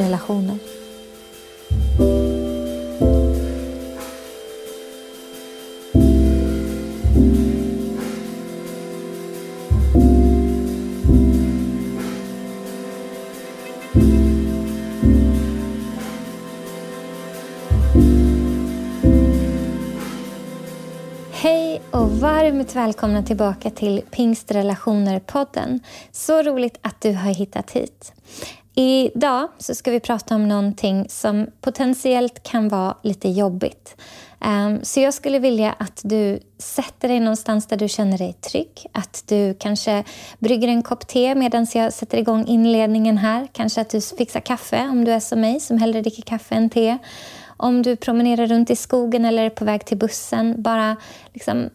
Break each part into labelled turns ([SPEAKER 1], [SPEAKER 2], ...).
[SPEAKER 1] relationer. Hej och varmt välkomna tillbaka till Pingstrelationer-podden. Så roligt att du har hittat hit. Idag så ska vi prata om någonting som potentiellt kan vara lite jobbigt. Ehm, så jag skulle vilja att du sätter dig någonstans där du känner dig trygg. Att du kanske brygger en kopp te medan jag sätter igång inledningen här. Kanske att du fixar kaffe om du är som mig som hellre dricker kaffe än te. Om du promenerar runt i skogen eller är på väg till bussen, bara liksom,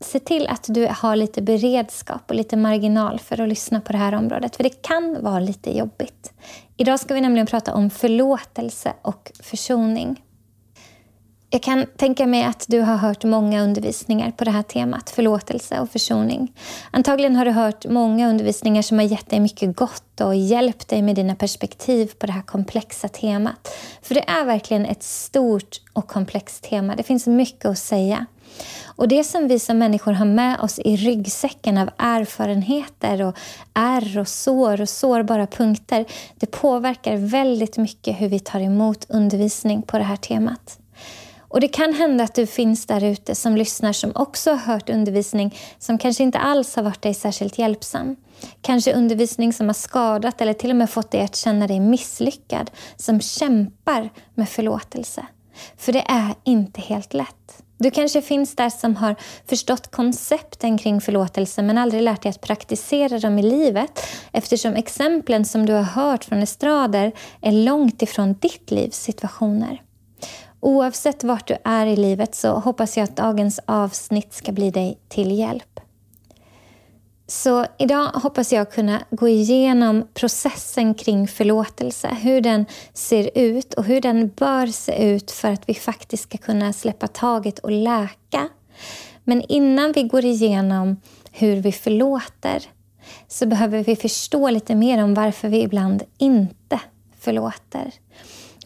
[SPEAKER 1] se till att du har lite beredskap och lite marginal för att lyssna på det här området. För det kan vara lite jobbigt. Idag ska vi nämligen prata om förlåtelse och försoning. Jag kan tänka mig att du har hört många undervisningar på det här temat, förlåtelse och försoning. Antagligen har du hört många undervisningar som har gett dig mycket gott och hjälpt dig med dina perspektiv på det här komplexa temat. För det är verkligen ett stort och komplext tema. Det finns mycket att säga. Och Det som vi som människor har med oss i ryggsäcken av erfarenheter och ärr och sår och sårbara punkter, det påverkar väldigt mycket hur vi tar emot undervisning på det här temat. Och Det kan hända att du finns där ute som lyssnar som också har hört undervisning som kanske inte alls har varit dig särskilt hjälpsam. Kanske undervisning som har skadat eller till och med fått dig att känna dig misslyckad, som kämpar med förlåtelse. För det är inte helt lätt. Du kanske finns där som har förstått koncepten kring förlåtelse men aldrig lärt dig att praktisera dem i livet eftersom exemplen som du har hört från estrader är långt ifrån ditt livs situationer. Oavsett vart du är i livet så hoppas jag att dagens avsnitt ska bli dig till hjälp. Så idag hoppas jag kunna gå igenom processen kring förlåtelse, hur den ser ut och hur den bör se ut för att vi faktiskt ska kunna släppa taget och läka. Men innan vi går igenom hur vi förlåter så behöver vi förstå lite mer om varför vi ibland inte förlåter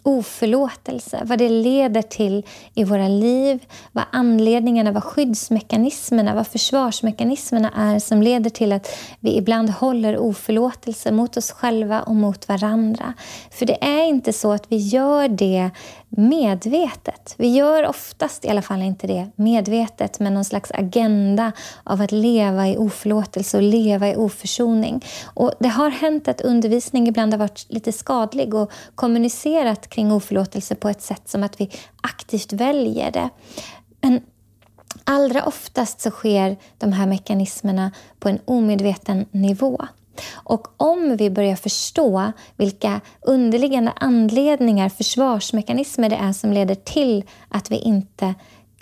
[SPEAKER 1] oförlåtelse, vad det leder till i våra liv, vad anledningarna, vad skyddsmekanismerna, vad försvarsmekanismerna är som leder till att vi ibland håller oförlåtelse mot oss själva och mot varandra. För det är inte så att vi gör det medvetet. Vi gör oftast i alla fall inte det medvetet med någon slags agenda av att leva i oförlåtelse och leva i oförsoning. Och det har hänt att undervisning ibland har varit lite skadlig och kommunicerat kring oförlåtelse på ett sätt som att vi aktivt väljer det. Men allra oftast så sker de här mekanismerna på en omedveten nivå. Och om vi börjar förstå vilka underliggande anledningar, försvarsmekanismer det är som leder till att vi inte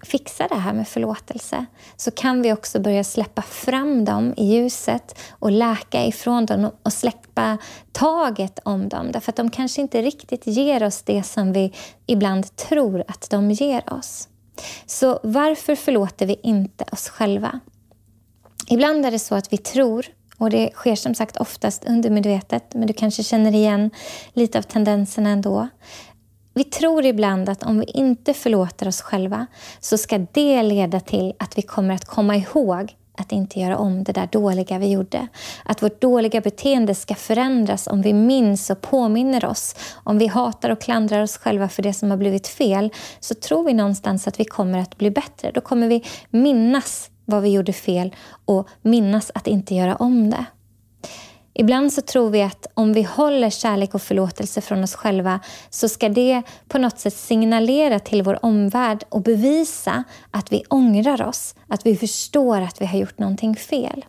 [SPEAKER 1] fixar det här med förlåtelse så kan vi också börja släppa fram dem i ljuset och läka ifrån dem och släppa taget om dem. Därför att de kanske inte riktigt ger oss det som vi ibland tror att de ger oss. Så varför förlåter vi inte oss själva? Ibland är det så att vi tror och det sker som sagt oftast undermedvetet, men du kanske känner igen lite av tendenserna ändå. Vi tror ibland att om vi inte förlåter oss själva så ska det leda till att vi kommer att komma ihåg att inte göra om det där dåliga vi gjorde. Att vårt dåliga beteende ska förändras om vi minns och påminner oss. Om vi hatar och klandrar oss själva för det som har blivit fel så tror vi någonstans att vi kommer att bli bättre. Då kommer vi minnas vad vi gjorde fel och minnas att inte göra om det. Ibland så tror vi att om vi håller kärlek och förlåtelse från oss själva så ska det på något sätt signalera till vår omvärld och bevisa att vi ångrar oss, att vi förstår att vi har gjort någonting fel.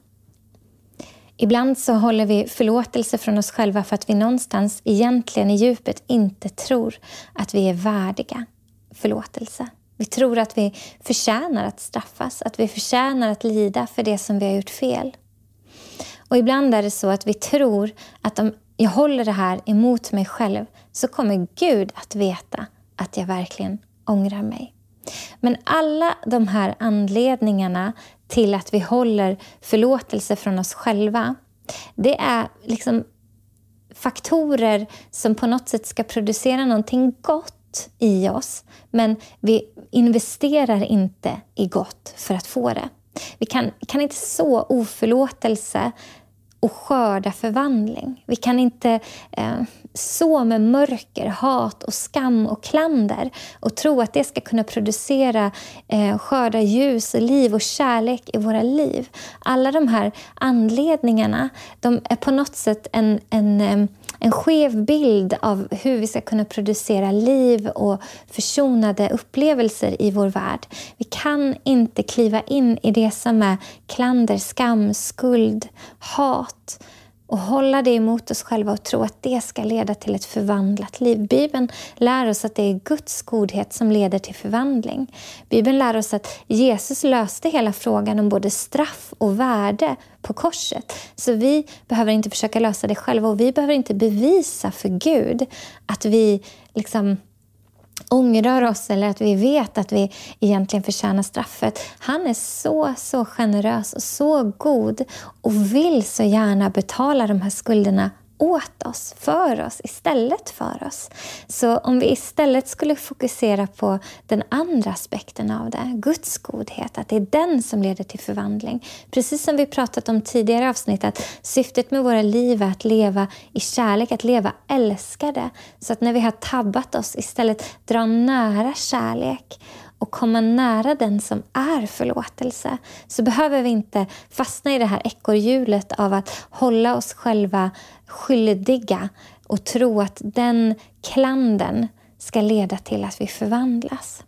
[SPEAKER 1] Ibland så håller vi förlåtelse från oss själva för att vi någonstans egentligen i djupet inte tror att vi är värdiga förlåtelse. Vi tror att vi förtjänar att straffas, att vi förtjänar att lida för det som vi har gjort fel. Och ibland är det så att vi tror att om jag håller det här emot mig själv så kommer Gud att veta att jag verkligen ångrar mig. Men alla de här anledningarna till att vi håller förlåtelse från oss själva, det är liksom faktorer som på något sätt ska producera någonting gott i oss. Men vi investerar inte i gott för att få det. Vi kan, kan inte så oförlåtelse och skörda förvandling. Vi kan inte eh, så med mörker, hat och skam och klander och tro att det ska kunna producera, eh, skörda ljus, och liv och kärlek i våra liv. Alla de här anledningarna de är på något sätt en, en eh, en skev bild av hur vi ska kunna producera liv och försonade upplevelser i vår värld. Vi kan inte kliva in i det som är klander, skam, skuld, hat och hålla det emot oss själva och tro att det ska leda till ett förvandlat liv. Bibeln lär oss att det är Guds godhet som leder till förvandling. Bibeln lär oss att Jesus löste hela frågan om både straff och värde på korset. Så vi behöver inte försöka lösa det själva och vi behöver inte bevisa för Gud att vi liksom ångrar oss eller att vi vet att vi egentligen förtjänar straffet. Han är så, så generös och så god och vill så gärna betala de här skulderna åt oss, för oss, istället för oss. Så om vi istället skulle fokusera på den andra aspekten av det, Guds godhet, att det är den som leder till förvandling. Precis som vi pratat om tidigare avsnitt, att syftet med våra liv är att leva i kärlek, att leva älskade. Så att när vi har tabbat oss istället dra nära kärlek och komma nära den som är förlåtelse så behöver vi inte fastna i det här ekorrhjulet av att hålla oss själva skyldiga och tro att den klanden ska leda till att vi förvandlas.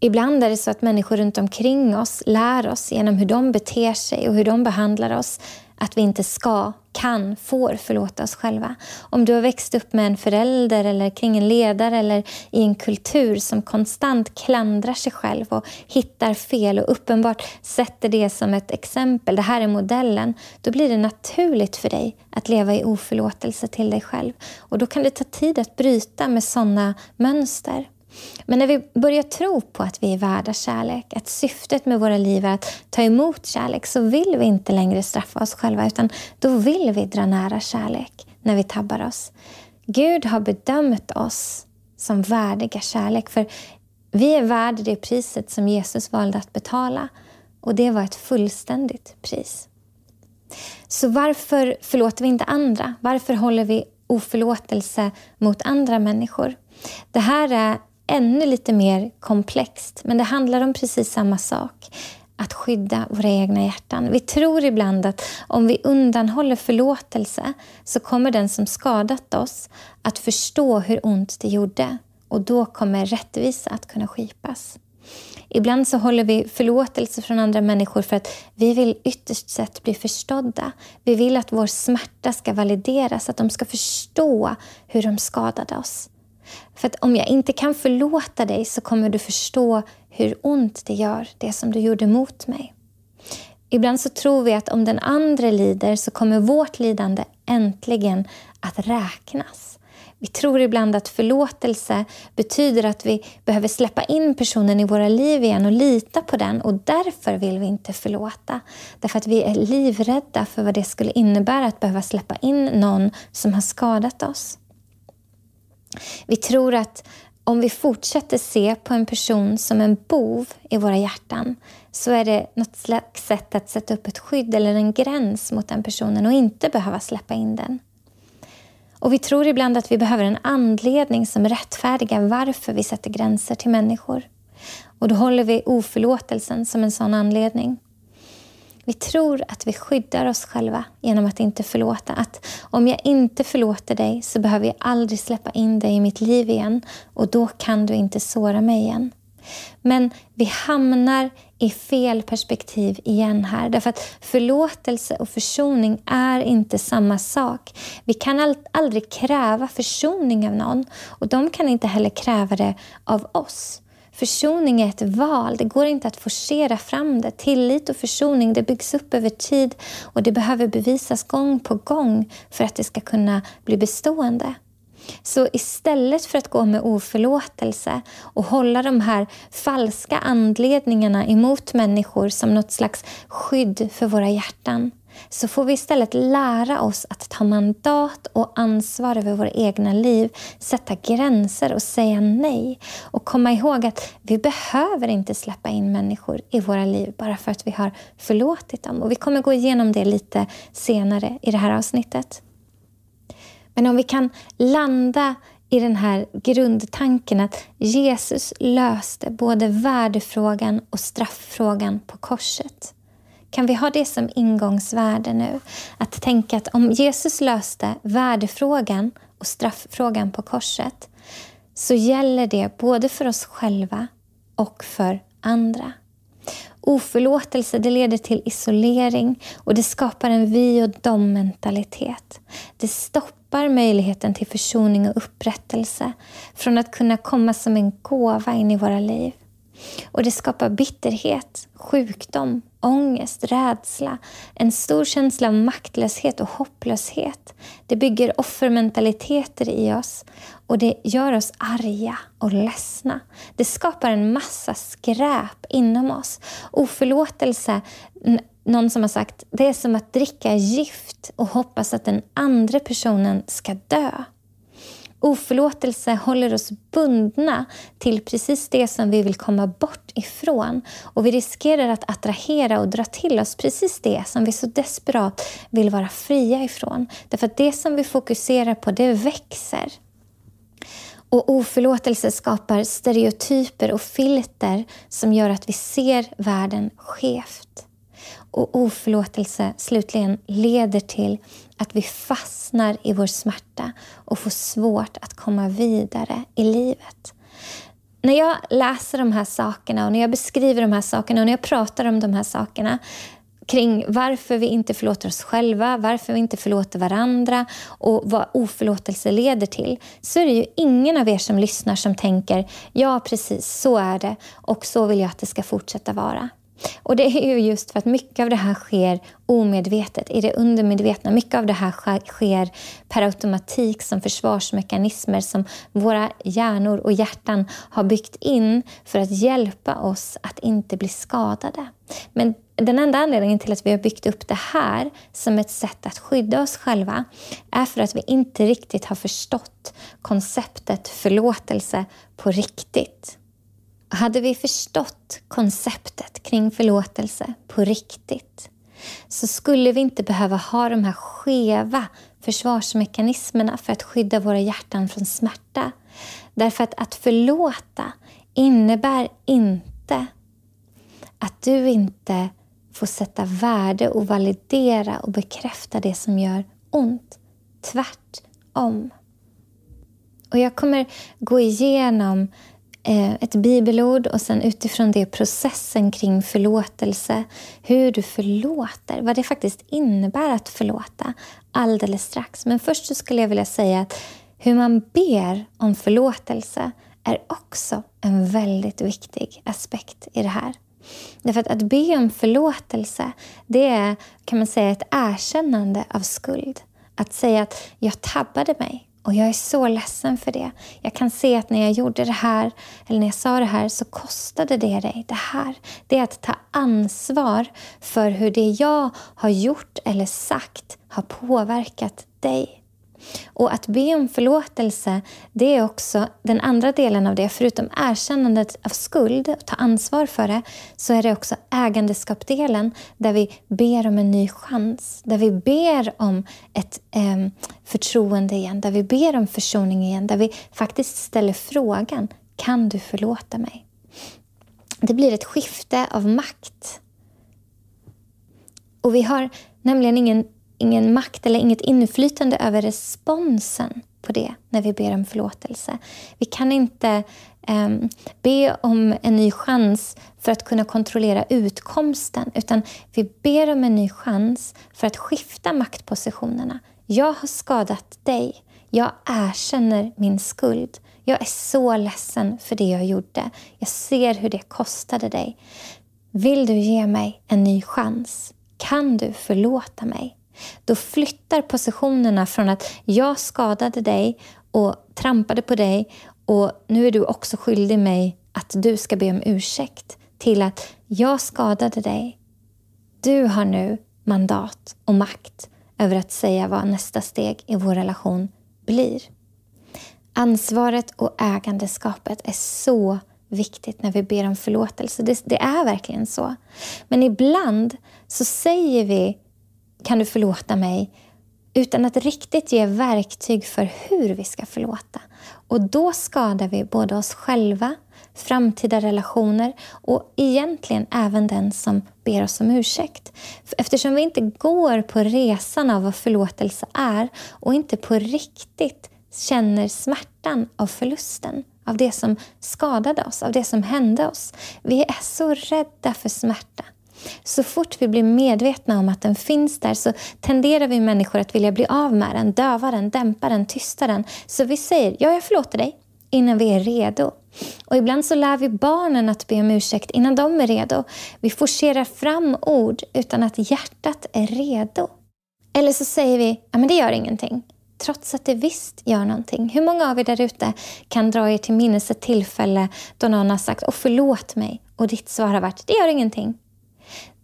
[SPEAKER 1] Ibland är det så att människor runt omkring oss lär oss genom hur de beter sig och hur de behandlar oss att vi inte ska, kan, får förlåta oss själva. Om du har växt upp med en förälder eller kring en ledare eller i en kultur som konstant klandrar sig själv och hittar fel och uppenbart sätter det som ett exempel, det här är modellen, då blir det naturligt för dig att leva i oförlåtelse till dig själv. Och då kan det ta tid att bryta med sådana mönster. Men när vi börjar tro på att vi är värda kärlek, att syftet med våra liv är att ta emot kärlek, så vill vi inte längre straffa oss själva, utan då vill vi dra nära kärlek när vi tabbar oss. Gud har bedömt oss som värdiga kärlek, för vi är värda det priset som Jesus valde att betala. Och det var ett fullständigt pris. Så varför förlåter vi inte andra? Varför håller vi oförlåtelse mot andra människor? Det här är ännu lite mer komplext, men det handlar om precis samma sak. Att skydda våra egna hjärtan. Vi tror ibland att om vi undanhåller förlåtelse så kommer den som skadat oss att förstå hur ont det gjorde och då kommer rättvisa att kunna skipas. Ibland så håller vi förlåtelse från andra människor för att vi vill ytterst sett bli förstådda. Vi vill att vår smärta ska valideras, att de ska förstå hur de skadade oss. För att om jag inte kan förlåta dig så kommer du förstå hur ont det gör, det som du gjorde mot mig. Ibland så tror vi att om den andra lider så kommer vårt lidande äntligen att räknas. Vi tror ibland att förlåtelse betyder att vi behöver släppa in personen i våra liv igen och lita på den och därför vill vi inte förlåta. Därför att vi är livrädda för vad det skulle innebära att behöva släppa in någon som har skadat oss. Vi tror att om vi fortsätter se på en person som en bov i våra hjärtan så är det något slags sätt att sätta upp ett skydd eller en gräns mot den personen och inte behöva släppa in den. Och Vi tror ibland att vi behöver en anledning som rättfärdigar varför vi sätter gränser till människor. Och Då håller vi oförlåtelsen som en sån anledning. Vi tror att vi skyddar oss själva genom att inte förlåta. Att om jag inte förlåter dig så behöver jag aldrig släppa in dig i mitt liv igen och då kan du inte såra mig igen. Men vi hamnar i fel perspektiv igen här. Därför att förlåtelse och försoning är inte samma sak. Vi kan aldrig kräva försoning av någon och de kan inte heller kräva det av oss. Försoning är ett val. Det går inte att forcera fram det. Tillit och försoning det byggs upp över tid och det behöver bevisas gång på gång för att det ska kunna bli bestående. Så istället för att gå med oförlåtelse och hålla de här falska anledningarna emot människor som något slags skydd för våra hjärtan så får vi istället lära oss att ta mandat och ansvar över våra egna liv, sätta gränser och säga nej. Och komma ihåg att vi behöver inte släppa in människor i våra liv bara för att vi har förlåtit dem. Och vi kommer gå igenom det lite senare i det här avsnittet. Men om vi kan landa i den här grundtanken att Jesus löste både värdefrågan och strafffrågan på korset. Kan vi ha det som ingångsvärde nu? Att tänka att om Jesus löste värdefrågan och strafffrågan på korset så gäller det både för oss själva och för andra. Oförlåtelse det leder till isolering och det skapar en vi och dom-mentalitet. Det stoppar möjligheten till försoning och upprättelse från att kunna komma som en gåva in i våra liv. Och det skapar bitterhet, sjukdom, ångest, rädsla, en stor känsla av maktlöshet och hopplöshet. Det bygger offermentaliteter i oss och det gör oss arga och ledsna. Det skapar en massa skräp inom oss. Oförlåtelse, någon som har sagt, det är som att dricka gift och hoppas att den andra personen ska dö. Oförlåtelse håller oss bundna till precis det som vi vill komma bort ifrån. Och vi riskerar att attrahera och dra till oss precis det som vi så desperat vill vara fria ifrån. Därför att det som vi fokuserar på, det växer. Och oförlåtelse skapar stereotyper och filter som gör att vi ser världen skevt. Och oförlåtelse slutligen leder till att vi fastnar i vår smärta och får svårt att komma vidare i livet. När jag läser de här sakerna och när jag beskriver de här sakerna och när jag pratar om de här sakerna kring varför vi inte förlåter oss själva, varför vi inte förlåter varandra och vad oförlåtelse leder till, så är det ju ingen av er som lyssnar som tänker ja, precis så är det och så vill jag att det ska fortsätta vara. Och det är ju just för att mycket av det här sker omedvetet, i det undermedvetna. Mycket av det här sker per automatik som försvarsmekanismer som våra hjärnor och hjärtan har byggt in för att hjälpa oss att inte bli skadade. Men den enda anledningen till att vi har byggt upp det här som ett sätt att skydda oss själva är för att vi inte riktigt har förstått konceptet förlåtelse på riktigt. Hade vi förstått konceptet kring förlåtelse på riktigt så skulle vi inte behöva ha de här skeva försvarsmekanismerna för att skydda våra hjärtan från smärta. Därför att att förlåta innebär inte att du inte får sätta värde och validera och bekräfta det som gör ont. Tvärtom. Och jag kommer gå igenom Eh, ett bibelord och sen utifrån det processen kring förlåtelse. Hur du förlåter, vad det faktiskt innebär att förlåta alldeles strax. Men först så skulle jag vilja säga att hur man ber om förlåtelse är också en väldigt viktig aspekt i det här. Därför att att be om förlåtelse, det är kan man säga ett erkännande av skuld. Att säga att jag tabbade mig. Och jag är så ledsen för det. Jag kan se att när jag gjorde det här, eller när jag sa det här, så kostade det dig det här. Det är att ta ansvar för hur det jag har gjort eller sagt har påverkat dig. Och att be om förlåtelse, det är också den andra delen av det. Förutom erkännandet av skuld och ta ansvar för det, så är det också ägandeskapdelen där vi ber om en ny chans. Där vi ber om ett eh, förtroende igen, där vi ber om försoning igen, där vi faktiskt ställer frågan, kan du förlåta mig? Det blir ett skifte av makt. Och vi har nämligen ingen ingen makt eller inget inflytande över responsen på det när vi ber om förlåtelse. Vi kan inte um, be om en ny chans för att kunna kontrollera utkomsten, utan vi ber om en ny chans för att skifta maktpositionerna. Jag har skadat dig. Jag erkänner min skuld. Jag är så ledsen för det jag gjorde. Jag ser hur det kostade dig. Vill du ge mig en ny chans? Kan du förlåta mig? Då flyttar positionerna från att jag skadade dig och trampade på dig och nu är du också skyldig mig att du ska be om ursäkt till att jag skadade dig. Du har nu mandat och makt över att säga vad nästa steg i vår relation blir. Ansvaret och ägandeskapet är så viktigt när vi ber om förlåtelse. Det, det, är verkligen så. Men ibland så säger vi kan du förlåta mig utan att riktigt ge verktyg för hur vi ska förlåta. Och då skadar vi både oss själva, framtida relationer och egentligen även den som ber oss om ursäkt. Eftersom vi inte går på resan av vad förlåtelse är och inte på riktigt känner smärtan av förlusten, av det som skadade oss, av det som hände oss. Vi är så rädda för smärta. Så fort vi blir medvetna om att den finns där så tenderar vi människor att vilja bli av med den, döva den, dämpa den, tysta den. Så vi säger ja, jag förlåter dig innan vi är redo. Och ibland så lär vi barnen att be om ursäkt innan de är redo. Vi forcerar fram ord utan att hjärtat är redo. Eller så säger vi, ja men det gör ingenting trots att det visst gör någonting. Hur många av er där ute kan dra er till minnes ett tillfälle då någon har sagt och förlåt mig och ditt svar har varit det gör ingenting.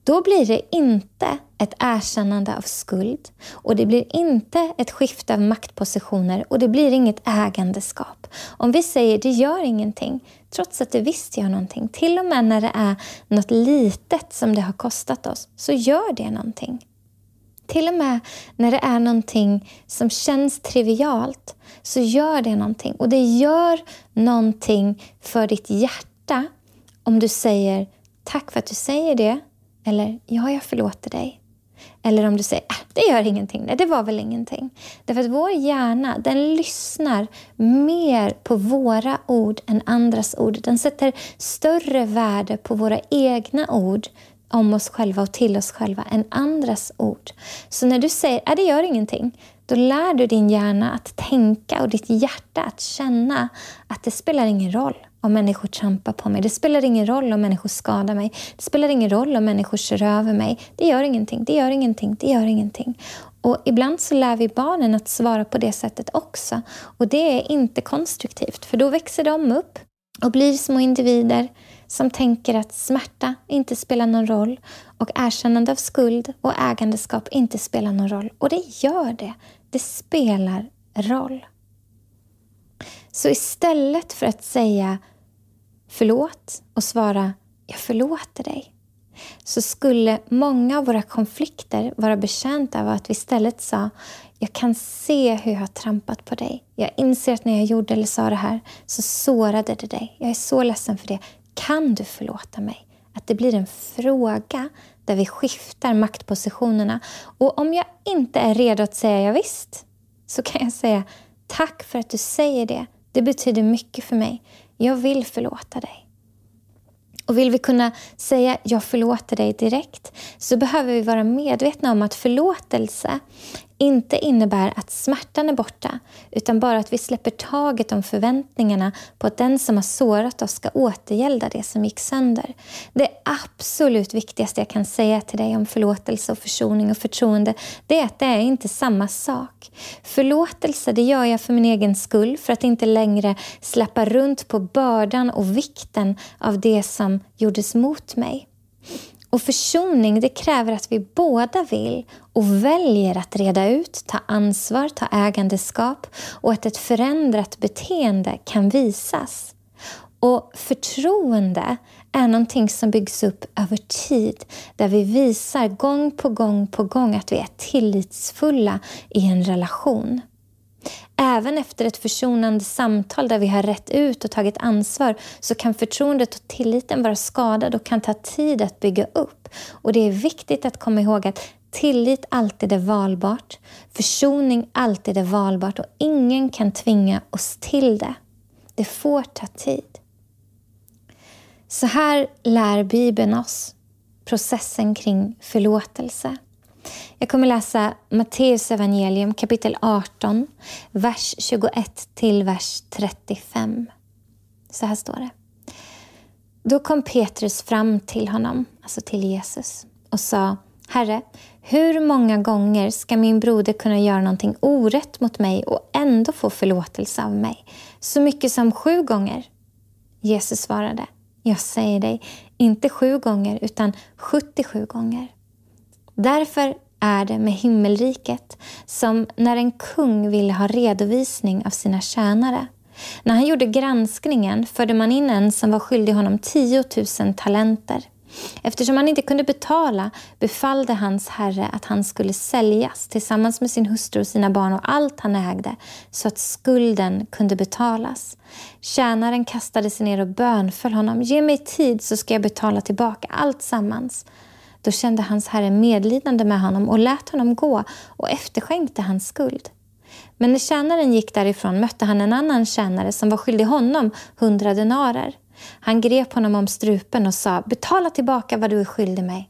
[SPEAKER 1] Då blir det inte ett erkännande av skuld och det blir inte ett skifte av maktpositioner och det blir inget ägandeskap. Om vi säger det gör ingenting, trots att det visst gör någonting, till och med när det är något litet som det har kostat oss, så gör det någonting. Till och med när det är någonting som känns trivialt så gör det någonting. Och det gör någonting för ditt hjärta om du säger tack för att du säger det eller ja, jag förlåter dig. Eller om du säger äh, det gör ingenting, nej, det var väl ingenting. Därför att vår hjärna den lyssnar mer på våra ord än andras ord. Den sätter större värde på våra egna ord om oss själva och till oss själva än andras ord. Så när du säger att det gör ingenting, då lär du din hjärna att tänka och ditt hjärta att känna att det spelar ingen roll om människor trampar på mig. Det spelar ingen roll om människor skadar mig. Det spelar ingen roll om människor kör över mig. Det gör ingenting, det gör ingenting, det gör ingenting. Och ibland så lär vi barnen att svara på det sättet också. Och det är inte konstruktivt, för då växer de upp och blir små individer som tänker att smärta inte spelar någon roll och erkännande av skuld och ägandeskap inte spelar någon roll. Och det gör det. Det spelar roll. Så istället för att säga förlåt och svara jag förlåter dig så skulle många av våra konflikter vara betjänta av att vi istället sa jag kan se hur jag har trampat på dig. Jag inser att när jag gjorde eller sa det här så sårade det dig. Jag är så ledsen för det. Kan du förlåta mig? Att det blir en fråga där vi skiftar maktpositionerna. Och om jag inte är redo att säga ja, visst, så kan jag säga tack för att du säger det. Det betyder mycket för mig. Jag vill förlåta dig. Och vill vi kunna säga jag förlåter dig direkt så behöver vi vara medvetna om att förlåtelse inte innebär att smärtan är borta utan bara att vi släpper taget om förväntningarna på att den som har sårat oss ska återgälda det som gick sönder. Det absolut viktigaste jag kan säga till dig om förlåtelse och försoning och förtroende det är att det är inte samma sak. Förlåtelse det gör jag för min egen skull för att inte längre släppa runt på bördan och vikten av det som gjordes mot mig. Och försoning det kräver att vi båda vill och väljer att reda ut, ta ansvar, ta ägandeskap och att ett förändrat beteende kan visas. Och förtroende är någonting som byggs upp över tid där vi visar gång på gång på gång att vi är tillitsfulla i en relation. Även efter ett försonande samtal där vi har rätt ut och tagit ansvar så kan förtroendet och tilliten vara skadad och kan ta tid att bygga upp. Och Det är viktigt att komma ihåg att tillit alltid är valbart, försoning alltid är valbart och ingen kan tvinga oss till det. Det får ta tid. Så här lär Bibeln oss processen kring förlåtelse. Jag kommer läsa Matteus evangelium kapitel 18, vers 21 till vers 35. Så här står det. Då kom Petrus fram till honom, alltså till Jesus, och sa Herre, hur många gånger ska min broder kunna göra någonting orätt mot mig och ändå få förlåtelse av mig? Så mycket som sju gånger? Jesus svarade, jag säger dig, inte sju gånger utan 77 gånger. Därför är det med himmelriket som när en kung ville ha redovisning av sina tjänare. När han gjorde granskningen förde man in en som var skyldig honom 10 000 talenter. Eftersom han inte kunde betala befallde hans herre att han skulle säljas tillsammans med sin hustru och sina barn och allt han ägde så att skulden kunde betalas. Tjänaren kastade sig ner och bönföll honom. Ge mig tid så ska jag betala tillbaka allt sammans. Då kände hans herre medlidande med honom och lät honom gå och efterskänkte hans skuld. Men när tjänaren gick därifrån mötte han en annan tjänare som var skyldig honom hundra denarer. Han grep honom om strupen och sa betala tillbaka vad du är skyldig mig.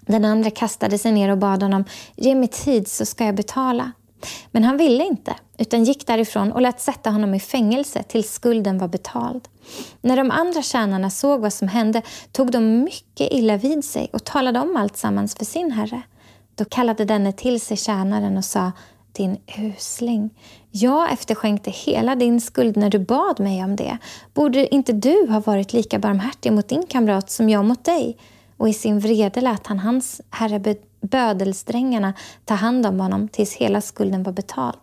[SPEAKER 1] Den andra kastade sig ner och bad honom ge mig tid så ska jag betala. Men han ville inte, utan gick därifrån och lät sätta honom i fängelse tills skulden var betald. När de andra tjänarna såg vad som hände tog de mycket illa vid sig och talade om allt sammans för sin herre. Då kallade denne till sig tjänaren och sa din usling. Jag efterskänkte hela din skuld när du bad mig om det. Borde inte du ha varit lika barmhärtig mot din kamrat som jag mot dig? Och i sin vrede lät han hans herre bödelsträngarna ta hand om honom tills hela skulden var betald.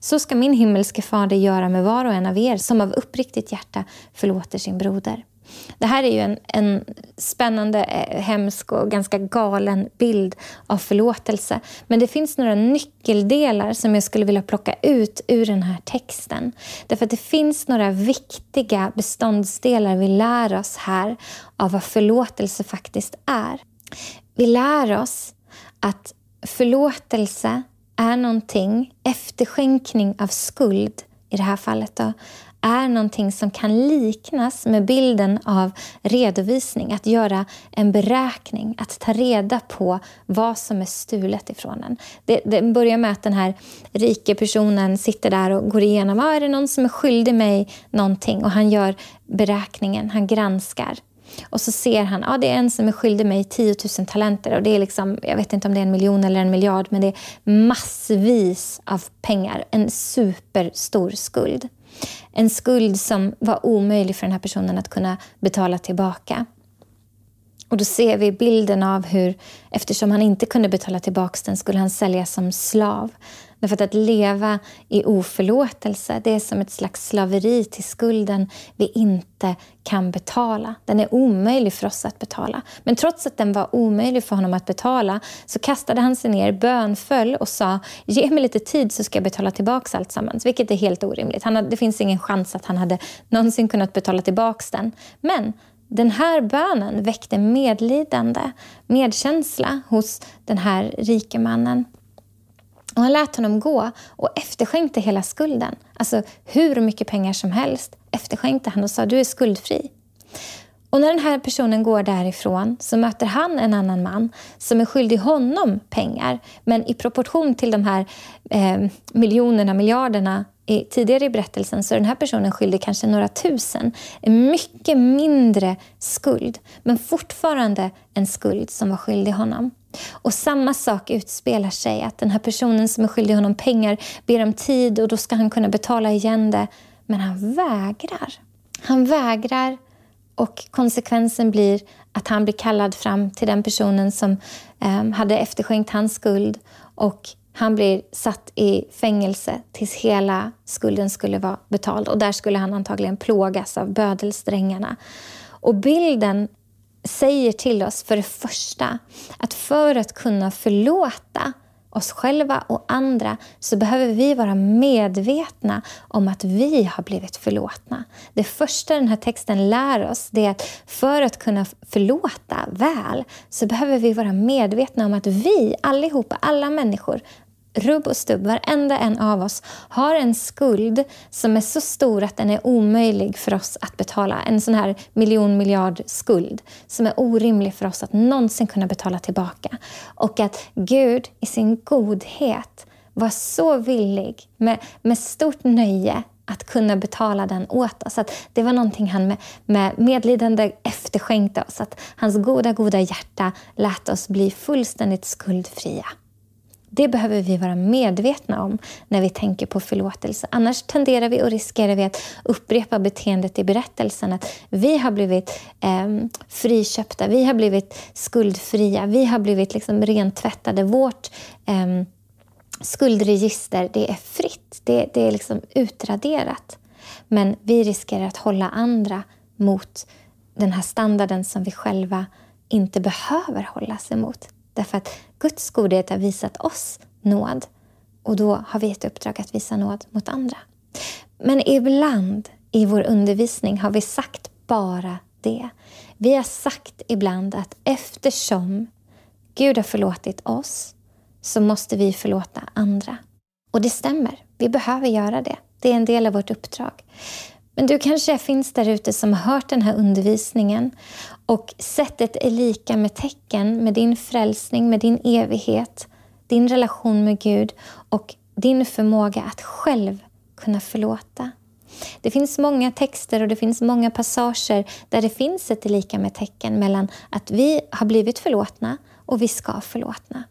[SPEAKER 1] Så ska min himmelske fader göra med var och en av er som av uppriktigt hjärta förlåter sin broder. Det här är ju en, en spännande, eh, hemsk och ganska galen bild av förlåtelse. Men det finns några nyckeldelar som jag skulle vilja plocka ut ur den här texten. Därför att det finns några viktiga beståndsdelar vi lär oss här av vad förlåtelse faktiskt är. Vi lär oss att förlåtelse är någonting, efterskänkning av skuld i det här fallet, då, är någonting som kan liknas med bilden av redovisning. Att göra en beräkning, att ta reda på vad som är stulet ifrån en. Det, det börjar med att den här rike personen sitter där och går igenom, ah, är det någon som är skyldig mig någonting? Och han gör beräkningen, han granskar. Och så ser han att ah, det är en som är skyldig mig 10 000 talenter. Och det är liksom, jag vet inte om det är en miljon eller en miljard, men det är massvis av pengar. En superstor skuld. En skuld som var omöjlig för den här personen att kunna betala tillbaka. Och då ser vi bilden av hur, eftersom han inte kunde betala tillbaka den, skulle han säljas som slav. Därför att, att leva i oförlåtelse, det är som ett slags slaveri till skulden vi inte kan betala. Den är omöjlig för oss att betala. Men trots att den var omöjlig för honom att betala så kastade han sig ner, bönföll och sa ge mig lite tid så ska jag betala tillbaka allt sammans. Vilket är helt orimligt. Han hade, det finns ingen chans att han hade någonsin kunnat betala tillbaka den. Men den här bönen väckte medlidande, medkänsla hos den här rike mannen. Och han lät honom gå och efterskänkte hela skulden. Alltså hur mycket pengar som helst efterskänkte han och sa du är skuldfri. Och när den här personen går därifrån så möter han en annan man som är skyldig honom pengar. Men i proportion till de här eh, miljonerna, miljarderna i, tidigare i berättelsen så är den här personen skyldig kanske några tusen. En mycket mindre skuld, men fortfarande en skuld som var skyldig honom. Och samma sak utspelar sig, att den här personen som är skyldig honom pengar ber om tid och då ska han kunna betala igen det. Men han vägrar. Han vägrar och konsekvensen blir att han blir kallad fram till den personen som eh, hade efterskänkt hans skuld och han blir satt i fängelse tills hela skulden skulle vara betald och där skulle han antagligen plågas av bödelsträngarna. Och bilden säger till oss för det första att för att kunna förlåta oss själva och andra så behöver vi vara medvetna om att vi har blivit förlåtna. Det första den här texten lär oss det är att för att kunna förlåta väl så behöver vi vara medvetna om att vi allihopa, alla människor, rubb och stubb, varenda en av oss har en skuld som är så stor att den är omöjlig för oss att betala. En sån här miljon miljard skuld som är orimlig för oss att någonsin kunna betala tillbaka. Och att Gud i sin godhet var så villig, med, med stort nöje, att kunna betala den åt oss. Att det var någonting han med, med medlidande efterskänkte oss. Att hans goda, goda hjärta lät oss bli fullständigt skuldfria. Det behöver vi vara medvetna om när vi tänker på förlåtelse. Annars tenderar vi och riskerar vi att upprepa beteendet i berättelsen. Att vi har blivit eh, friköpta, vi har blivit skuldfria, vi har blivit liksom rentvättade. Vårt eh, skuldregister det är fritt, det, det är liksom utraderat. Men vi riskerar att hålla andra mot den här standarden som vi själva inte behöver hålla sig mot. Därför att Guds godhet har visat oss nåd och då har vi ett uppdrag att visa nåd mot andra. Men ibland i vår undervisning har vi sagt bara det. Vi har sagt ibland att eftersom Gud har förlåtit oss så måste vi förlåta andra. Och det stämmer, vi behöver göra det. Det är en del av vårt uppdrag. Men du kanske finns där ute som har hört den här undervisningen och sättet är lika med tecken med din frälsning, med din evighet, din relation med Gud och din förmåga att själv kunna förlåta. Det finns många texter och det finns många passager där det finns ett lika med tecken mellan att vi har blivit förlåtna och vi ska förlåtna.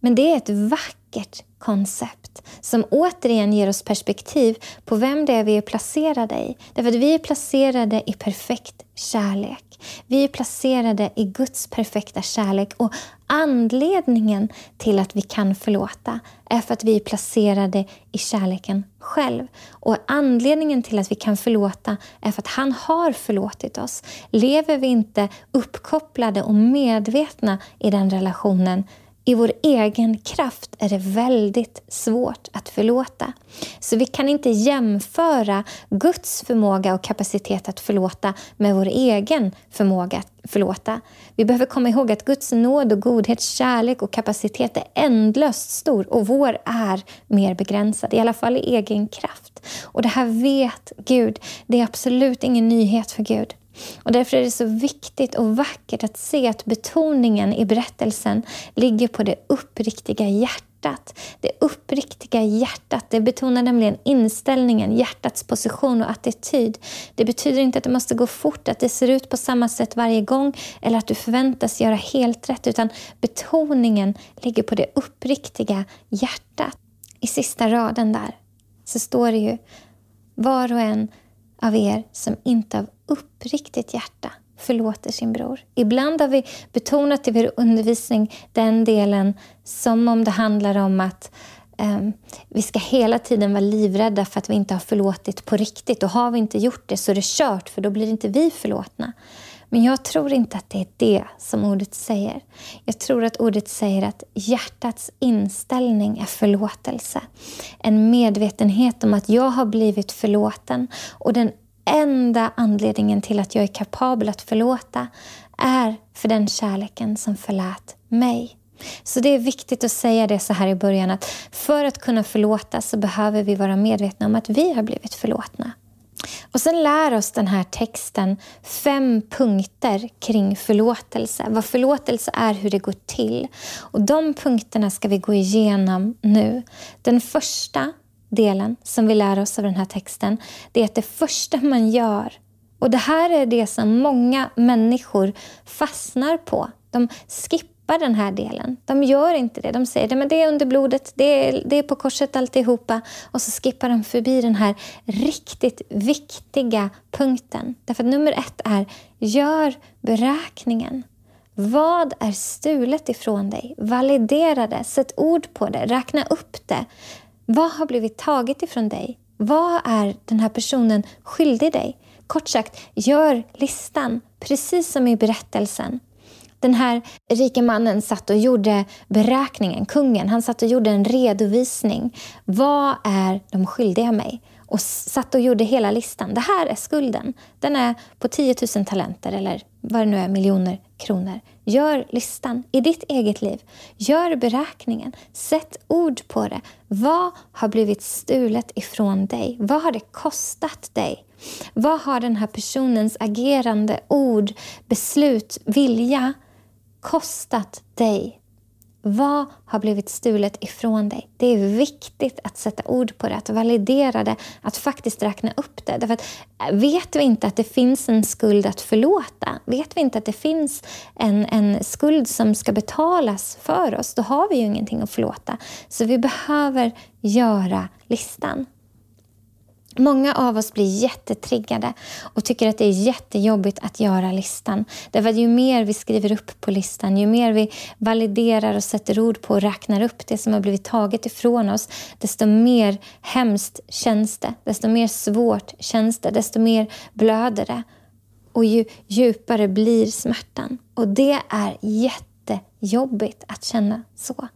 [SPEAKER 1] Men det är ett vackert koncept som återigen ger oss perspektiv på vem det är vi är placerade i. Därför att vi är placerade i perfekt kärlek. Vi är placerade i Guds perfekta kärlek och anledningen till att vi kan förlåta är för att vi är placerade i kärleken själv. Och anledningen till att vi kan förlåta är för att han har förlåtit oss. Lever vi inte uppkopplade och medvetna i den relationen i vår egen kraft är det väldigt svårt att förlåta. Så vi kan inte jämföra Guds förmåga och kapacitet att förlåta med vår egen förmåga att förlåta. Vi behöver komma ihåg att Guds nåd och godhet, kärlek och kapacitet är ändlöst stor och vår är mer begränsad, i alla fall i egen kraft. Och det här vet Gud. Det är absolut ingen nyhet för Gud. Och därför är det så viktigt och vackert att se att betoningen i berättelsen ligger på det uppriktiga hjärtat. Det uppriktiga hjärtat det betonar nämligen inställningen, hjärtats position och attityd. Det betyder inte att det måste gå fort, att det ser ut på samma sätt varje gång eller att du förväntas göra helt rätt, utan betoningen ligger på det uppriktiga hjärtat. I sista raden där så står det ju var och en av er som inte av uppriktigt hjärta förlåter sin bror. Ibland har vi betonat i vår undervisning den delen som om det handlar om att um, vi ska hela tiden vara livrädda för att vi inte har förlåtit på riktigt. Och har vi inte gjort det så är det kört, för då blir inte vi förlåtna. Men jag tror inte att det är det som ordet säger. Jag tror att ordet säger att hjärtats inställning är förlåtelse. En medvetenhet om att jag har blivit förlåten och den enda anledningen till att jag är kapabel att förlåta är för den kärleken som förlät mig. Så det är viktigt att säga det så här i början att för att kunna förlåta så behöver vi vara medvetna om att vi har blivit förlåtna. Och sen lär oss den här texten fem punkter kring förlåtelse. Vad förlåtelse är, hur det går till. Och De punkterna ska vi gå igenom nu. Den första delen som vi lär oss av den här texten, det är att det första man gör, och det här är det som många människor fastnar på. De skippar den här delen. De gör inte det. De säger att det är under blodet, det är, det är på korset alltihopa. Och så skippar de förbi den här riktigt viktiga punkten. Därför att nummer ett är, gör beräkningen. Vad är stulet ifrån dig? Validera det, sätt ord på det, räkna upp det. Vad har blivit taget ifrån dig? Vad är den här personen skyldig dig? Kort sagt, gör listan precis som i berättelsen. Den här rike mannen satt och gjorde beräkningen, kungen, han satt och gjorde en redovisning. Vad är de skyldiga mig? Och satt och gjorde hela listan. Det här är skulden. Den är på 10 000 talenter eller vad det nu är, miljoner kronor. Gör listan i ditt eget liv. Gör beräkningen. Sätt ord på det. Vad har blivit stulet ifrån dig? Vad har det kostat dig? Vad har den här personens agerande, ord, beslut, vilja kostat dig? Vad har blivit stulet ifrån dig? Det är viktigt att sätta ord på det, att validera det, att faktiskt räkna upp det. Därför att äh, vet vi inte att det finns en skuld att förlåta, vet vi inte att det finns en, en skuld som ska betalas för oss, då har vi ju ingenting att förlåta. Så vi behöver göra listan. Många av oss blir jättetriggade och tycker att det är jättejobbigt att göra listan. Därför att ju mer vi skriver upp på listan, ju mer vi validerar och sätter ord på och räknar upp det som har blivit taget ifrån oss, desto mer hemskt känns det. Desto mer svårt känns det, desto mer blöder det. Och ju djupare blir smärtan. Och det är jättejobbigt att känna så.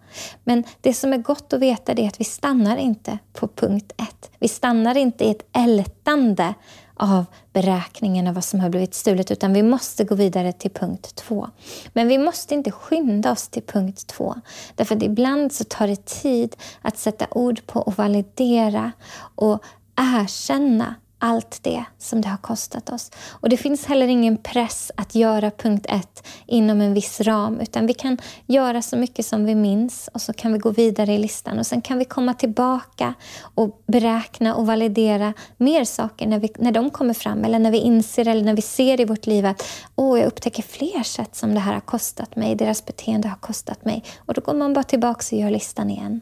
[SPEAKER 1] Men det som är gott att veta är att vi stannar inte på punkt ett. Vi stannar inte i ett ältande av beräkningen av vad som har blivit stulet utan vi måste gå vidare till punkt två. Men vi måste inte skynda oss till punkt två. Därför att ibland så tar det tid att sätta ord på och validera och erkänna allt det som det har kostat oss. Och Det finns heller ingen press att göra punkt ett inom en viss ram utan vi kan göra så mycket som vi minns och så kan vi gå vidare i listan och sen kan vi komma tillbaka och beräkna och validera mer saker när, vi, när de kommer fram eller när vi inser eller när vi ser i vårt liv att åh, jag upptäcker fler sätt som det här har kostat mig, deras beteende har kostat mig. Och då går man bara tillbaka och gör listan igen.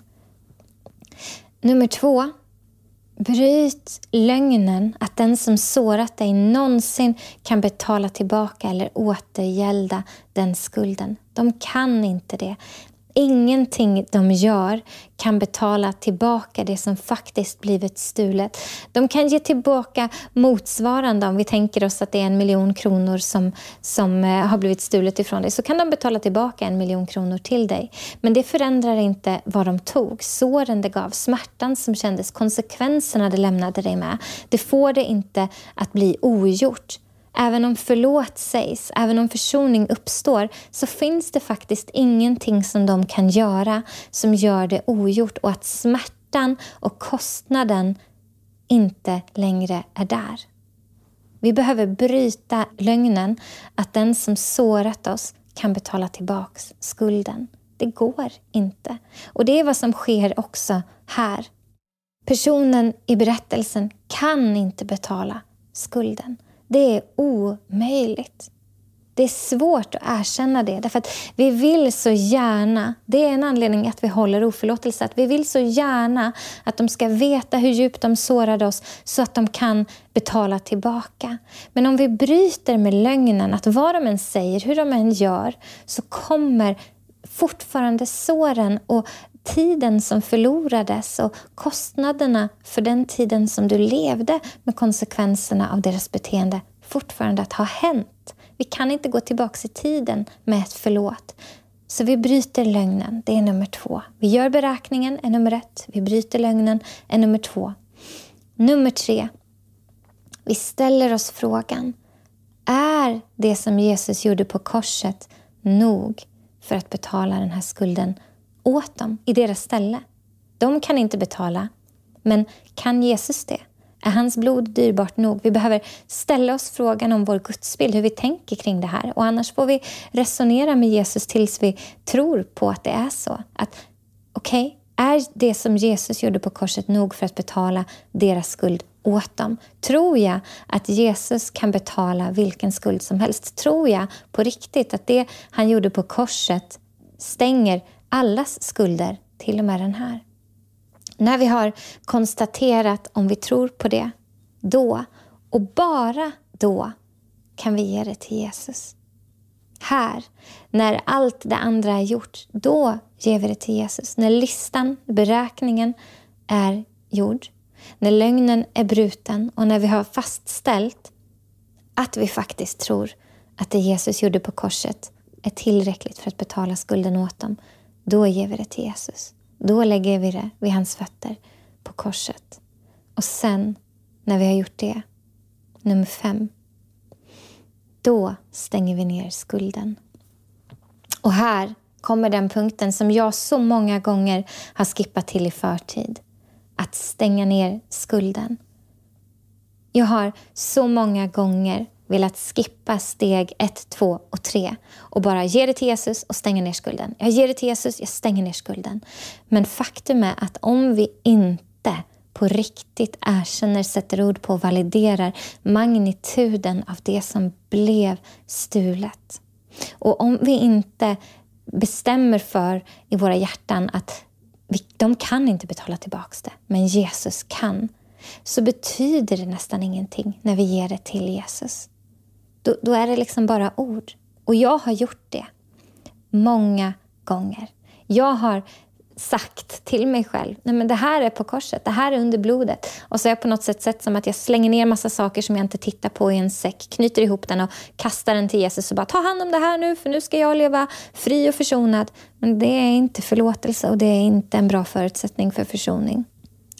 [SPEAKER 1] Nummer två Bryt lögnen att den som sårat dig någonsin kan betala tillbaka eller återgälda den skulden. De kan inte det. Ingenting de gör kan betala tillbaka det som faktiskt blivit stulet. De kan ge tillbaka motsvarande, om vi tänker oss att det är en miljon kronor som, som eh, har blivit stulet ifrån dig, så kan de betala tillbaka en miljon kronor till dig. Men det förändrar inte vad de tog, såren det gav, smärtan som kändes, konsekvenserna det lämnade dig med. Det får det inte att bli ogjort. Även om förlåt sägs, även om försoning uppstår så finns det faktiskt ingenting som de kan göra som gör det ogjort och att smärtan och kostnaden inte längre är där. Vi behöver bryta lögnen att den som sårat oss kan betala tillbaka skulden. Det går inte. Och det är vad som sker också här. Personen i berättelsen kan inte betala skulden. Det är omöjligt. Det är svårt att erkänna det, därför att vi vill så gärna, det är en anledning att vi håller oförlåtelse, att vi vill så gärna att de ska veta hur djupt de sårade oss så att de kan betala tillbaka. Men om vi bryter med lögnen, att vad de än säger, hur de än gör, så kommer fortfarande såren och tiden som förlorades och kostnaderna för den tiden som du levde med konsekvenserna av deras beteende fortfarande att ha hänt. Vi kan inte gå tillbaka i tiden med ett förlåt. Så vi bryter lögnen, det är nummer två. Vi gör beräkningen, är nummer ett. Vi bryter lögnen, är nummer två. Nummer tre. Vi ställer oss frågan, är det som Jesus gjorde på korset nog för att betala den här skulden åt dem i deras ställe. De kan inte betala, men kan Jesus det? Är hans blod dyrbart nog? Vi behöver ställa oss frågan om vår gudsbild, hur vi tänker kring det här. Och Annars får vi resonera med Jesus tills vi tror på att det är så. Att okej, okay, är det som Jesus gjorde på korset nog för att betala deras skuld åt dem? Tror jag att Jesus kan betala vilken skuld som helst? Tror jag på riktigt att det han gjorde på korset stänger allas skulder, till och med den här. När vi har konstaterat om vi tror på det, då och bara då kan vi ge det till Jesus. Här, när allt det andra är gjort, då ger vi det till Jesus. När listan, beräkningen är gjord, när lögnen är bruten och när vi har fastställt att vi faktiskt tror att det Jesus gjorde på korset är tillräckligt för att betala skulden åt dem, då ger vi det till Jesus. Då lägger vi det vid hans fötter på korset. Och sen, när vi har gjort det, nummer fem, då stänger vi ner skulden. Och här kommer den punkten som jag så många gånger har skippat till i förtid. Att stänga ner skulden. Jag har så många gånger velat skippa steg ett, två och tre och bara ge det till Jesus och stänga ner skulden. Jag ger det till Jesus, jag stänger ner skulden. Men faktum är att om vi inte på riktigt erkänner, sätter ord på och validerar magnituden av det som blev stulet. Och om vi inte bestämmer för i våra hjärtan att de kan inte betala tillbaka det, men Jesus kan, så betyder det nästan ingenting när vi ger det till Jesus. Då, då är det liksom bara ord. Och jag har gjort det många gånger. Jag har sagt till mig själv, nej men det här är på korset, det här är under blodet. Och så har jag på något sätt sett som att jag slänger ner massa saker som jag inte tittar på i en säck, knyter ihop den och kastar den till Jesus och bara ta hand om det här nu för nu ska jag leva fri och försonad. Men det är inte förlåtelse och det är inte en bra förutsättning för försoning.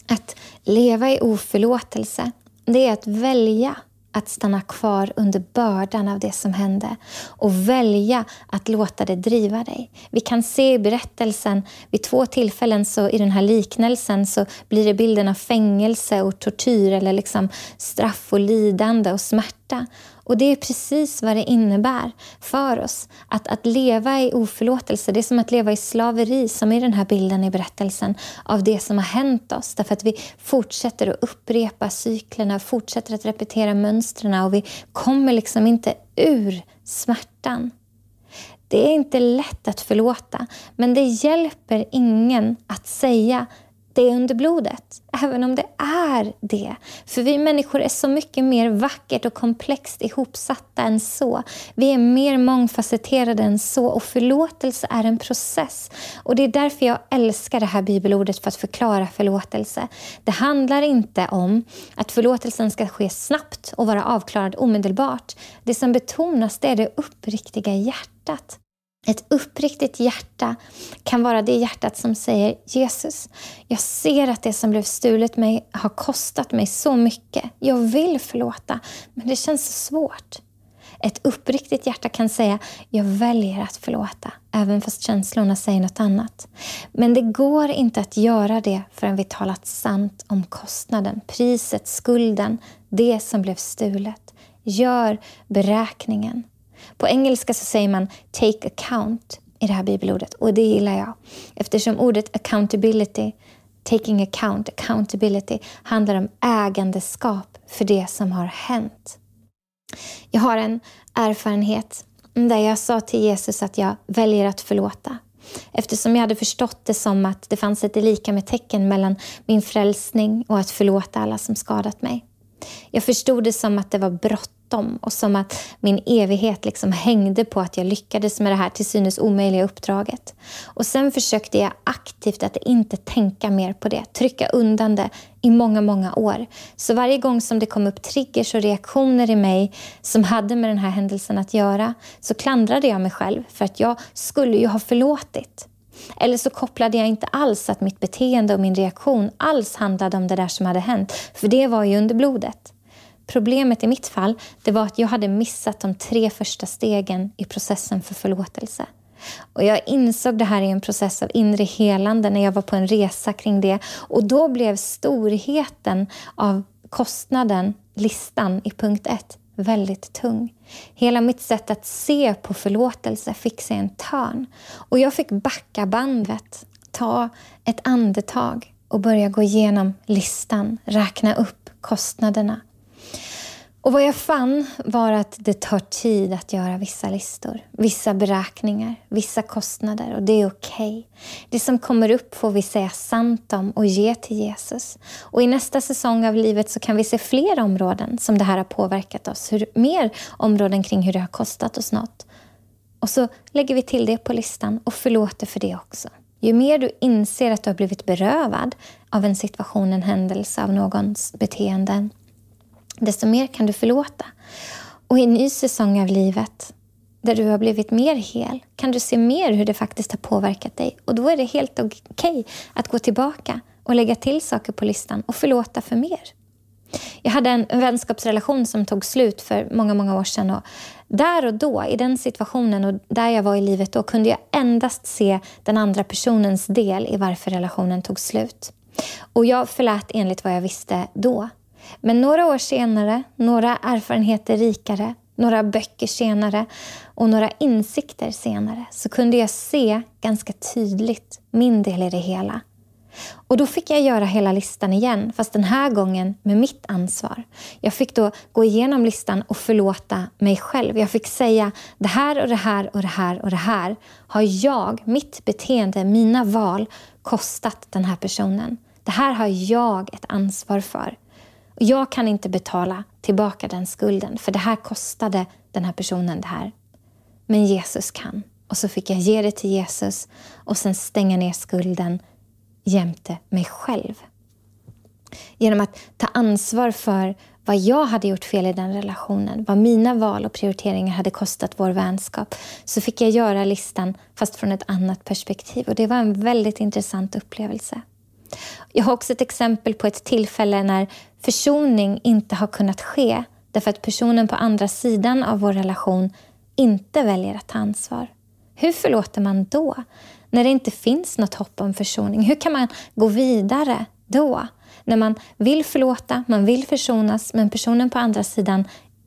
[SPEAKER 1] Att leva i oförlåtelse, det är att välja att stanna kvar under bördan av det som hände och välja att låta det driva dig. Vi kan se i berättelsen, vid två tillfällen så i den här liknelsen så blir det bilden av fängelse och tortyr eller liksom straff och lidande och smärta. Och det är precis vad det innebär för oss. Att, att leva i oförlåtelse, det är som att leva i slaveri, som i den här bilden i berättelsen, av det som har hänt oss. Därför att vi fortsätter att upprepa cyklerna, fortsätter att repetera mönstren och vi kommer liksom inte ur smärtan. Det är inte lätt att förlåta, men det hjälper ingen att säga det är under blodet, även om det är det. För vi människor är så mycket mer vackert och komplext ihopsatta än så. Vi är mer mångfacetterade än så och förlåtelse är en process. Och Det är därför jag älskar det här bibelordet för att förklara förlåtelse. Det handlar inte om att förlåtelsen ska ske snabbt och vara avklarad omedelbart. Det som betonas det är det uppriktiga hjärtat. Ett uppriktigt hjärta kan vara det hjärtat som säger Jesus, jag ser att det som blev stulet mig har kostat mig så mycket. Jag vill förlåta, men det känns så svårt. Ett uppriktigt hjärta kan säga jag väljer att förlåta, även fast känslorna säger något annat. Men det går inte att göra det förrän vi talat sant om kostnaden, priset, skulden, det som blev stulet. Gör beräkningen. På engelska så säger man take account i det här bibelordet och det gillar jag. Eftersom ordet accountability, taking account, accountability handlar om ägandeskap för det som har hänt. Jag har en erfarenhet där jag sa till Jesus att jag väljer att förlåta. Eftersom jag hade förstått det som att det fanns ett lika med tecken mellan min frälsning och att förlåta alla som skadat mig. Jag förstod det som att det var brott bråttom och som att min evighet liksom hängde på att jag lyckades med det här till synes omöjliga uppdraget. Och sen försökte jag aktivt att inte tänka mer på det, trycka undan det i många, många år. Så varje gång som det kom upp triggers och reaktioner i mig som hade med den här händelsen att göra så klandrade jag mig själv för att jag skulle ju ha förlåtit. Eller så kopplade jag inte alls att mitt beteende och min reaktion alls handlade om det där som hade hänt, för det var ju under blodet. Problemet i mitt fall det var att jag hade missat de tre första stegen i processen för förlåtelse. Och jag insåg det här i en process av inre helande när jag var på en resa kring det. Och då blev storheten av kostnaden, listan i punkt ett, väldigt tung. Hela mitt sätt att se på förlåtelse fick sig en törn. Och jag fick backa bandet, ta ett andetag och börja gå igenom listan, räkna upp kostnaderna. Och vad jag fann var att det tar tid att göra vissa listor, vissa beräkningar, vissa kostnader och det är okej. Okay. Det som kommer upp får vi säga sant om och ge till Jesus. Och i nästa säsong av livet så kan vi se fler områden som det här har påverkat oss, hur, mer områden kring hur det har kostat oss något. Och så lägger vi till det på listan och förlåter för det också. Ju mer du inser att du har blivit berövad av en situation, en händelse, av någons beteenden, desto mer kan du förlåta. Och i en ny säsong av livet där du har blivit mer hel? Kan du se mer hur det faktiskt har påverkat dig? Och då är det helt okej okay att gå tillbaka och lägga till saker på listan och förlåta för mer. Jag hade en vänskapsrelation som tog slut för många, många år sedan. Och där och då, i den situationen och där jag var i livet då, kunde jag endast se den andra personens del i varför relationen tog slut. Och jag förlät enligt vad jag visste då. Men några år senare, några erfarenheter rikare, några böcker senare och några insikter senare så kunde jag se ganska tydligt min del i det hela. Och Då fick jag göra hela listan igen, fast den här gången med mitt ansvar. Jag fick då gå igenom listan och förlåta mig själv. Jag fick säga det här och det här och det här och det här har jag, mitt beteende, mina val kostat den här personen. Det här har jag ett ansvar för. Jag kan inte betala tillbaka den skulden, för det här kostade den här personen det här. Men Jesus kan. Och så fick jag ge det till Jesus och sen stänga ner skulden jämte mig själv. Genom att ta ansvar för vad jag hade gjort fel i den relationen, vad mina val och prioriteringar hade kostat vår vänskap, så fick jag göra listan fast från ett annat perspektiv. Och Det var en väldigt intressant upplevelse. Jag har också ett exempel på ett tillfälle när försoning inte har kunnat ske därför att personen på andra sidan av vår relation inte väljer att ta ansvar. Hur förlåter man då? När det inte finns något hopp om försoning. Hur kan man gå vidare då? När man vill förlåta, man vill försonas men personen på andra sidan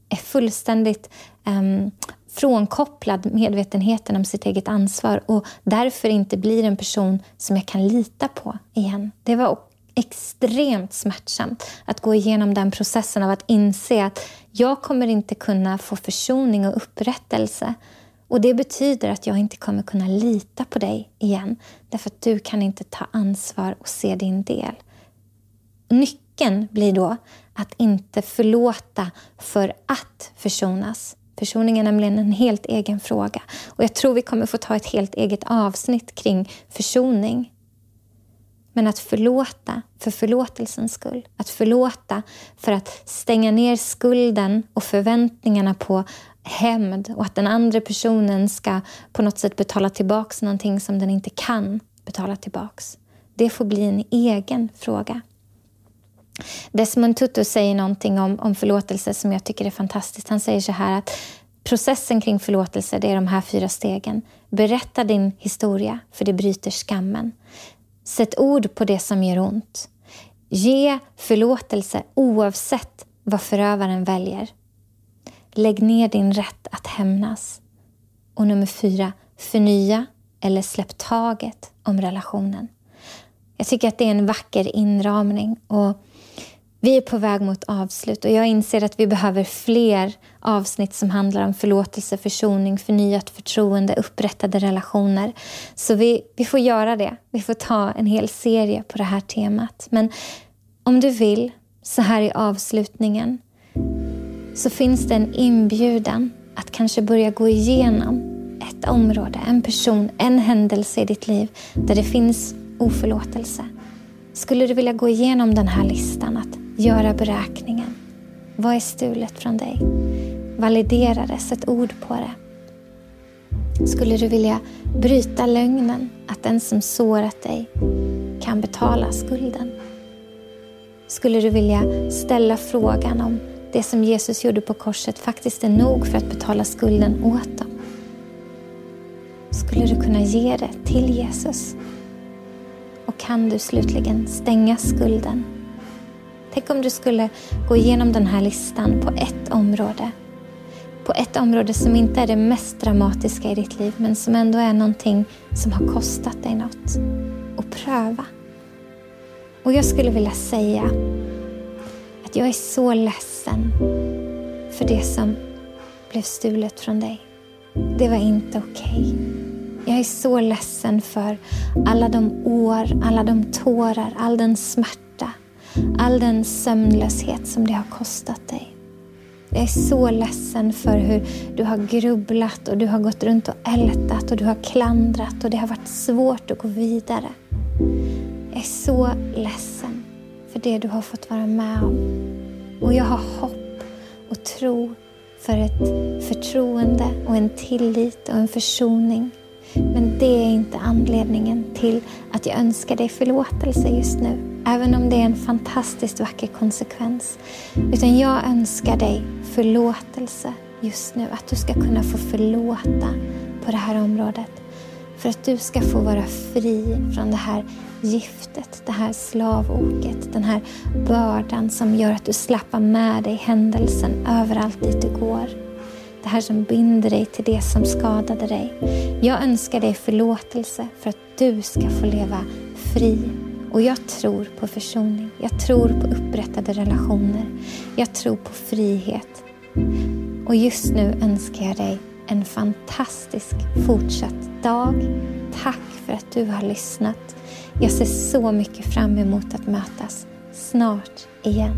[SPEAKER 1] är fullständigt um, frånkopplad medvetenheten om sitt eget ansvar och därför inte blir en person som jag kan lita på igen. Det var extremt smärtsamt att gå igenom den processen av att inse att jag kommer inte kunna få försoning och upprättelse. Och Det betyder att jag inte kommer kunna lita på dig igen därför att du kan inte ta ansvar och se din del. Nyckeln blir då att inte förlåta för att försonas Försoning är nämligen en helt egen fråga. Och Jag tror vi kommer få ta ett helt eget avsnitt kring försoning. Men att förlåta för förlåtelsens skull. Att förlåta för att stänga ner skulden och förväntningarna på hämnd och att den andra personen ska på något sätt betala tillbaka någonting som den inte kan betala tillbaka. Det får bli en egen fråga. Desmond Tutu säger någonting om, om förlåtelse som jag tycker är fantastiskt. Han säger så här att processen kring förlåtelse det är de här fyra stegen. Berätta din historia, för det bryter skammen. Sätt ord på det som gör ont. Ge förlåtelse oavsett vad förövaren väljer. Lägg ner din rätt att hämnas. Och nummer fyra, förnya eller släpp taget om relationen. Jag tycker att det är en vacker inramning. och vi är på väg mot avslut och jag inser att vi behöver fler avsnitt som handlar om förlåtelse, försoning, förnyat förtroende, upprättade relationer. Så vi, vi får göra det. Vi får ta en hel serie på det här temat. Men om du vill, så här i avslutningen, så finns det en inbjudan att kanske börja gå igenom ett område, en person, en händelse i ditt liv där det finns oförlåtelse. Skulle du vilja gå igenom den här listan? Att göra beräkningen. Vad är stulet från dig? Validera det, sätt ord på det. Skulle du vilja bryta lögnen att den som sårat dig kan betala skulden? Skulle du vilja ställa frågan om det som Jesus gjorde på korset faktiskt är nog för att betala skulden åt dem? Skulle du kunna ge det till Jesus? Och kan du slutligen stänga skulden Tänk om du skulle gå igenom den här listan på ett område. På ett område som inte är det mest dramatiska i ditt liv men som ändå är någonting som har kostat dig något. Och pröva. Och jag skulle vilja säga att jag är så ledsen för det som blev stulet från dig. Det var inte okej. Okay. Jag är så ledsen för alla de år, alla de tårar, all den smärta all den sömnlöshet som det har kostat dig. Jag är så ledsen för hur du har grubblat och du har gått runt och ältat och du har klandrat och det har varit svårt att gå vidare. Jag är så ledsen för det du har fått vara med om. Och jag har hopp och tro för ett förtroende och en tillit och en försoning. Men det är inte anledningen till att jag önskar dig förlåtelse just nu. Även om det är en fantastiskt vacker konsekvens. Utan jag önskar dig förlåtelse just nu. Att du ska kunna få förlåta på det här området. För att du ska få vara fri från det här giftet, det här slavoket, den här bördan som gör att du slappar med dig händelsen överallt dit du går. Det här som binder dig till det som skadade dig. Jag önskar dig förlåtelse för att du ska få leva fri. Och jag tror på försoning. Jag tror på upprättade relationer. Jag tror på frihet. Och just nu önskar jag dig en fantastisk fortsatt dag. Tack för att du har lyssnat. Jag ser så mycket fram emot att mötas snart igen.